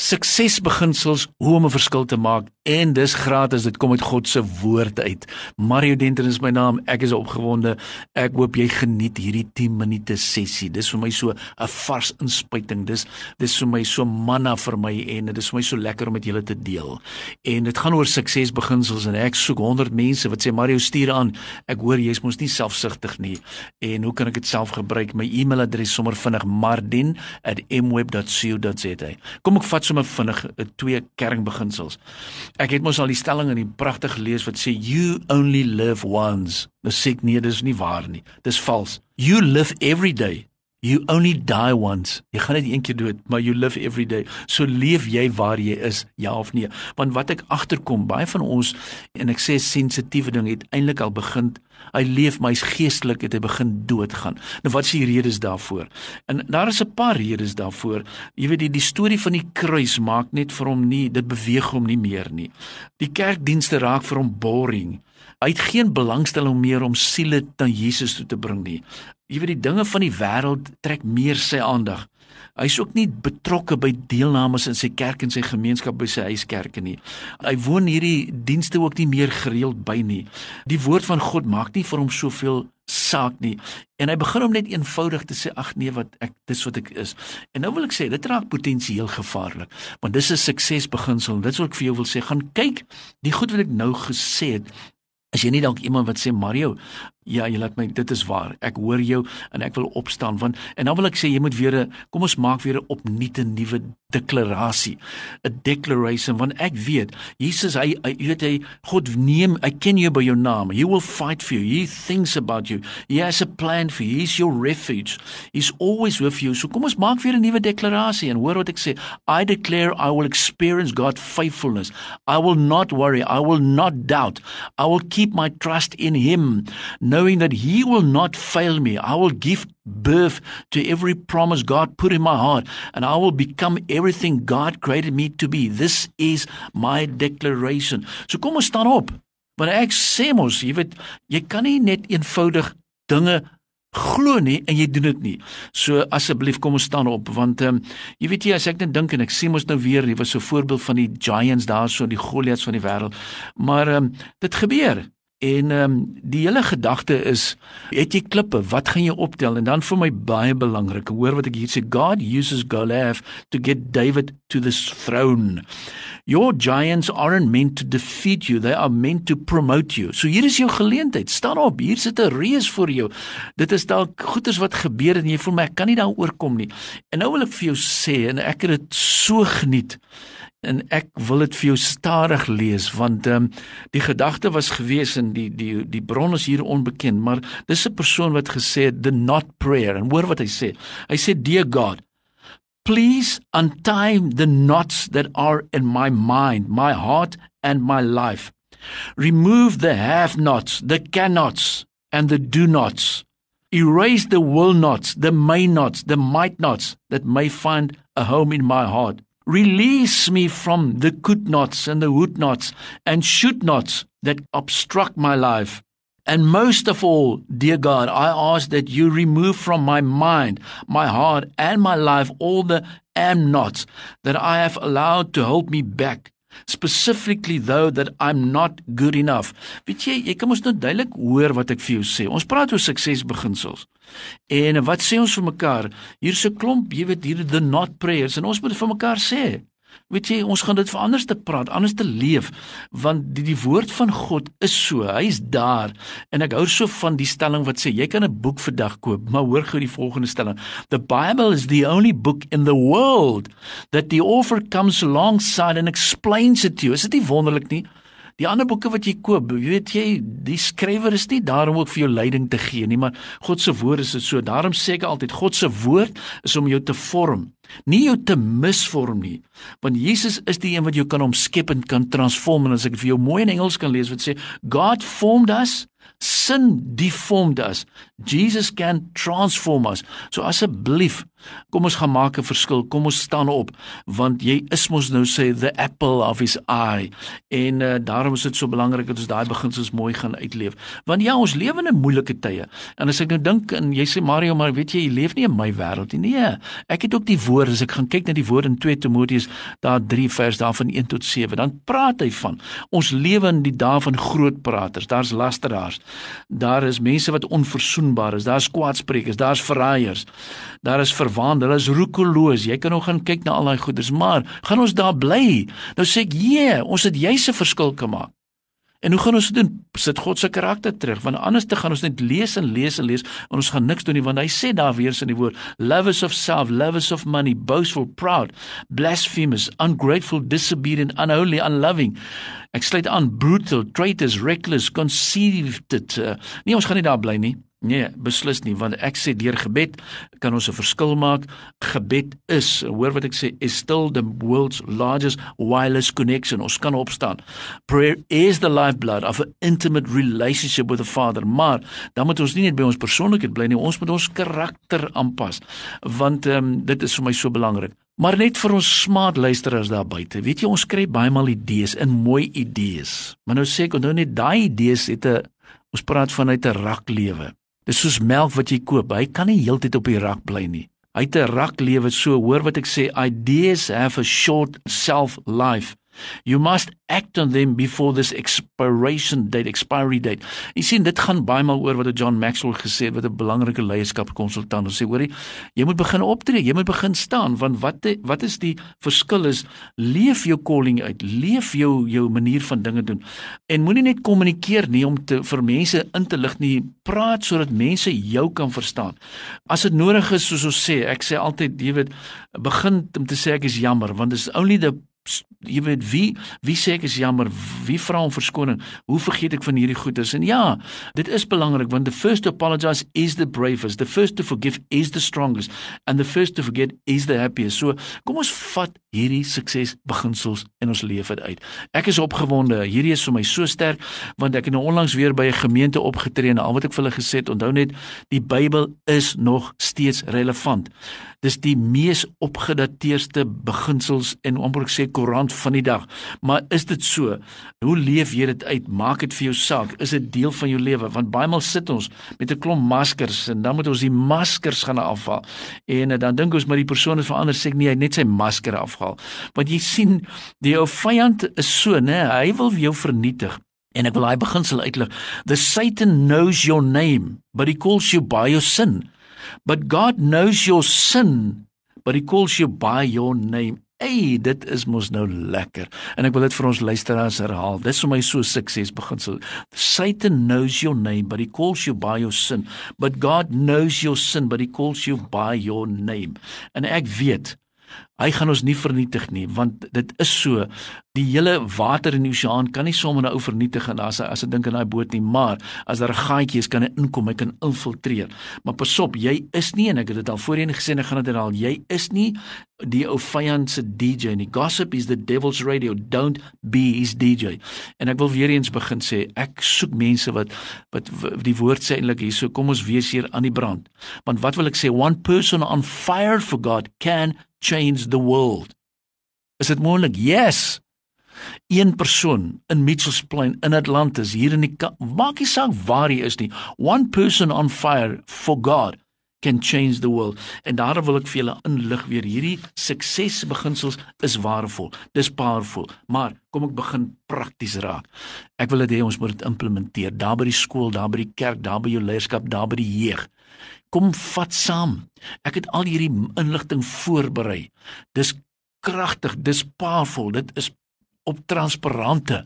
suksesbeginsels hoe om 'n verskil te maak en dis gratis dit kom uit God se woord uit. Mario Denton is my naam. Ek is opgewonde. Ek hoop jy geniet hierdie 10 minute sessie. Dis vir my so 'n vars inspuiting. Dis dis vir my so manna vir my en dit is vir my so lekker om met julle te deel. En dit gaan oor suksesbeginsels en ek soek 100 mense wat sê Mario stuur aan. Ek hoor jy's mos nie selfsugtig nie. En hoe kan ek dit self gebruik? My e-mailadres sommer vinnig mardin@mweb.co.za. Kom ek vat sommer vinnig twee kernbeginsels. Ek het mos al die stelling in die pragtig gelees wat sê you only live once. Nou sê ek nee, dis nie waar nie. Dis vals. You live every day. You only die once. Jy gaan net een keer dood, maar you live every day. So leef jy waar jy is, ja of nee? Want wat ek agterkom, baie van ons en ek sê sensitiewe ding het eintlik al begin hy leef maar hy's geestelik het hy begin doodgaan. Nou wat is die redes daarvoor? En daar is 'n paar redes daarvoor. Jy weet die die storie van die kruis maak net vir hom nie dit beweeg hom nie meer nie. Die kerkdienste raak vir hom boring. Hy het geen belangstelling meer om siele na Jesus toe te bring nie. Jy weet die dinge van die wêreld trek meer sy aandag. Hy's ook nie betrokke by deelnames in sy kerk en sy gemeenskap by sy huiskerke nie. Hy woon hierdie dienste ook nie meer gereeld by nie. Die woord van God maak nie vir hom soveel saak nie. En hy begin om net eenvoudig te sê ag nee wat ek dis wat ek is. En nou wil ek sê dit raak potensieel gevaarlik. Want dis 'n suksesbeginsel. Dit sou ek vir jou wil sê, gaan kyk die goed wat ek nou gesê het. As jy nie dalk iemand wat sê Mario, Ja, jy laat my dit is waar. Ek hoor jou en ek wil opstaan want en dan wil ek sê jy moet weer 'n kom ons maak weer 'n opnuute nuwe deklarasie. 'n Declaration want ek weet Jesus hy jy weet hy God neem I ken you by your name. He will fight for you. He thinks about you. He has a plan for you. He's your refuge. He's always with you. So kom ons maak weer 'n nuwe deklarasie en hoor wat ek sê. I declare I will experience God's faithfulness. I will not worry. I will not doubt. I will keep my trust in him knowing that He will not fail me. I will give birth to every promise God put in my heart, and I will become everything God created me to be. This is my declaration. So kom ons staan op. Want ek sê mos, jy weet, jy kan nie net eenvoudig dinge glo nie en jy doen dit nie. So asseblief kom ons staan op want ehm um, jy weet jy as ek net dink en ek sien mos nou weer, jy was so 'n voorbeeld van die giants daarso, die Goliaths van die wêreld. Maar ehm um, dit gebeur. En ehm um, die hele gedagte is het jy klippe, wat gaan jy optel? En dan vir my baie belangrik, hoor wat ek hier sê, God uses Goliath to get David to this throne. Your giants aren't meant to defeat you, they are meant to promote you. So hier is jou geleentheid. Staan op, hier sit 'n reus vir jou. Dit is dalk goeders wat gebeur en jy voel my ek kan nie daaroor kom nie. En nou wil ek vir jou sê en ek het dit so geniet en ek wil dit vir jou stadig lees want ehm um, die gedagte was gewees en die die die bron is hier onbekend maar dis 'n persoon wat gesê het the not prayer. En hoor wat hy sê. Hy sê dear god please untie the knots that are in my mind my heart and my life. Remove the have nots the cannots and the do nots. Erase the will nots the may nots the might nots that may find a home in my heart Release me from the could nots and the would nots and should nots that obstruct my life. And most of all, dear God, I ask that you remove from my mind, my heart, and my life all the am nots that I have allowed to hold me back. Specifically though that I'm not good enough. Weet jy, jy kan mos nou duidelik hoor wat ek vir jou sê. Ons praat oor suksesbeginsels. En wat sê ons vir mekaar? Hier's 'n klomp, jy weet, hier the not prayers en ons moet vir mekaar sê. Weet jy, ons gaan dit vir anders te praat, anders te leef, want die, die woord van God is so, hy's daar. En ek hou so van die stelling wat sê jy kan 'n boek vandag koop, maar hoor gou die volgende stelling. The Bible is the only book in the world that the author comes alongside and explains it to you. Is dit nie wonderlik nie? Die ander boeke wat jy koop, weet jy, die skrywer is nie daarom ook vir jou leiding te gee nie, maar God se woord is dit so. Daarom sê ek altyd God se woord is om jou te vorm. Nie jou te misvorm nie, want Jesus is die een wat jou kan omskep en kan transform. En as ek vir jou mooi in Engels kan lees wat sê God formed us sin deformed us. Jesus can transform us. So asseblief kom ons gaan maak 'n verskil. Kom ons staan op want jy is mos nou sê the apple of his eye. En uh, daarom is dit so belangrik dat ons daai beginsels mooi gaan uitleef. Want ja ons lewe in moeilike tye. En as ek nou dink en jy sê Mario maar weet jy jy leef nie in my wêreld nie. Nee ek het ook die woord as ek gaan kyk na die woord in 2 Timoteus daar 3 vers daarvan 1 tot 7 dan praat hy van ons lewe in die dae van groot praters daar's lasteraars Daar is mense wat onverzoenbaar is. Daar's kwaadsprekers, daar's verraaiers. Daar is verwaand, hulle is roekeloos. Jy kan nog gaan kyk na al daai goeders, maar gaan ons daar bly? Nou sê ek, "Jee, ons het jouse verskil gemaak." En hoe gaan ons dit doen? Sit God se karakter terug, want anders te gaan ons net lees en lees en lees en ons gaan niks doen nie, want hy sê daar weer in die woord, lovers of self, lovers of money, boastful, proud, blasphemous, ungrateful, disobedient, unholy, unloving. Ek sluit aan brutal, traitors, reckless, conceited. Uh, nee, ons gaan nie daar bly nie. Nee, beslis nie, want ek sê deur gebed kan ons 'n verskil maak. Gebed is, hoor wat ek sê, is still the world's largest wireless connection. Ons kan opstaan. Prayer is the lifeblood of an intimate relationship with the Father. Maar dan moet ons nie net by ons persoonlikheid bly nie, ons moet ons karakter aanpas. Want ehm um, dit is vir my so belangrik. Maar net vir ons smaat luisteraars daar buite. Weet jy, ons kry baie maal idees en mooi idees. Maar nou sê ek onthou net daai idees het 'n ons praat vanuit 'n raklewe. Dis soos melk wat jy koop. Hy kan nie heeltyd op die rak bly nie. Hy het 'n rak lewe so. Hoor wat ek sê, ideas have a short shelf life. You must act on them before this expiration date, expiry date. Jy sien dit gaan baie maal oor wat John Maxwell gesê het wat 'n belangrike leierskapkonsultant sê hoorie, jy moet begin optree, jy moet begin staan want wat wat is die verskil is leef jou calling uit, leef jou jou manier van dinge doen. En moenie net kommunikeer nie om te vir mense in te lig nie, praat sodat mense jou kan verstaan. As dit nodig is soos ons sê, ek sê altyd jy weet begin om te sê ek is jammer want it's only the jy weet wie wie sê ek is jammer wie vra om verskoning hoe vergeet ek van hierdie goedes en ja dit is belangrik want the first to apologize is the bravest the first to forgive is the strongest and the first to forget is the happiest. So kom ons vat hierdie sukses beginsels in ons lewe uit. Ek is opgewonde hierdie is vir my so sterk want ek het nou onlangs weer by 'n gemeente opgetree en al wat ek vir hulle gesê het onthou net die Bybel is nog steeds relevant. Dis die mees opgedateerde beginsels en amper ek sê koerant van die dag. Maar is dit so? Hoe leef jy dit uit? Maak dit vir jou saak. Is dit deel van jou lewe? Want baie maal sit ons met 'n klomp maskers en dan moet ons die maskers gaan afhaal. En dan dink ons maar die persoon het verander, sê ek nie, hy net sy masker afhaal. Want jy sien, die ou vyand is so, né? Hy wil jou vernietig. En ek wil daai beginsel uitlig. The Satan knows your name, but he calls you by your sin. But God knows your sin, but he calls you by your name. Ey, dit is mos nou lekker. En ek wil dit vir ons luisteraars herhaal. Dis vir my so sukses beginsel. Satan knows your name, but he calls you by your sin. But God knows your sin, but he calls you by your name. En ek weet Hy gaan ons nie vernietig nie want dit is so die hele water in die oseaan kan nie sommer nou vernietig en hy as hy dink in daai boot nie maar as daar 'n gaatjie is kan hy inkom hy kan infiltreer. Maar pasop jy is nie en ek het dit al voorheen gesê en ek gaan dit herhaal jy is nie die ou vyand se DJ nie. Gossip is the devil's radio don't be his DJ en ek wil weer eens begin sê ek soek mense wat wat die woord sê eintlik hier so kom ons wees hier aan die brand. Want wat wil ek sê? One person on fire for God can change the world. Is dit moontlik? Yes. Een persoon in Mitchells Plain in Atlantis hier in die maak nie saak waar hy is nie. One person on fire for God can change the world. En daarom wil ek vir julle inlig weer hierdie suksesbeginsels is waardevol. Dis powerful. Maar kom ek begin prakties raak. Ek wil dit hê ons moet dit implementeer daar by die skool, daar by die kerk, daar by jou leierskap, daar by die jeug. Kom vat saam. Ek het al hierdie inligting voorberei. Dis kragtig, dis powerful, dit is op transparante.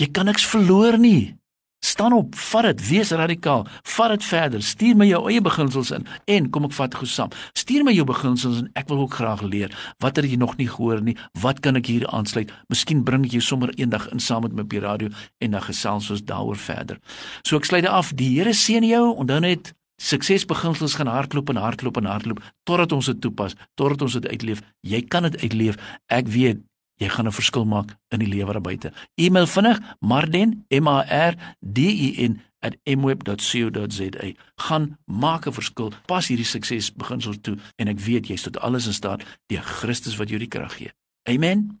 Jy kan niks verloor nie. Staan op, vat dit, wees radikaal, vat dit verder. Stuur my jou eie beginsels in en kom ek vat goed saam. Stuur my jou beginsels en ek wil ook graag leer. Wat het jy nog nie gehoor nie? Wat kan ek hier aansluit? Miskien bring ek jou sommer eendag in saam met my op die radio en dan gesels ons daaroor verder. So ek sluit af. Die Here seën jou. Onthou net suksesbeginsels gaan hardloop en hardloop en hardloop totdat ons dit toepas, totdat ons dit uitleef. Jy kan dit uitleef. Ek weet jy gaan 'n verskil maak in die lewe daar buite. E-mail vinnig marden m a r d e n @mweb.co.za. Gaan maak 'n verskil. Pas hierdie suksesbeginsels toe en ek weet jy's tot alles in staat deur Christus wat jou die krag gee. Amen.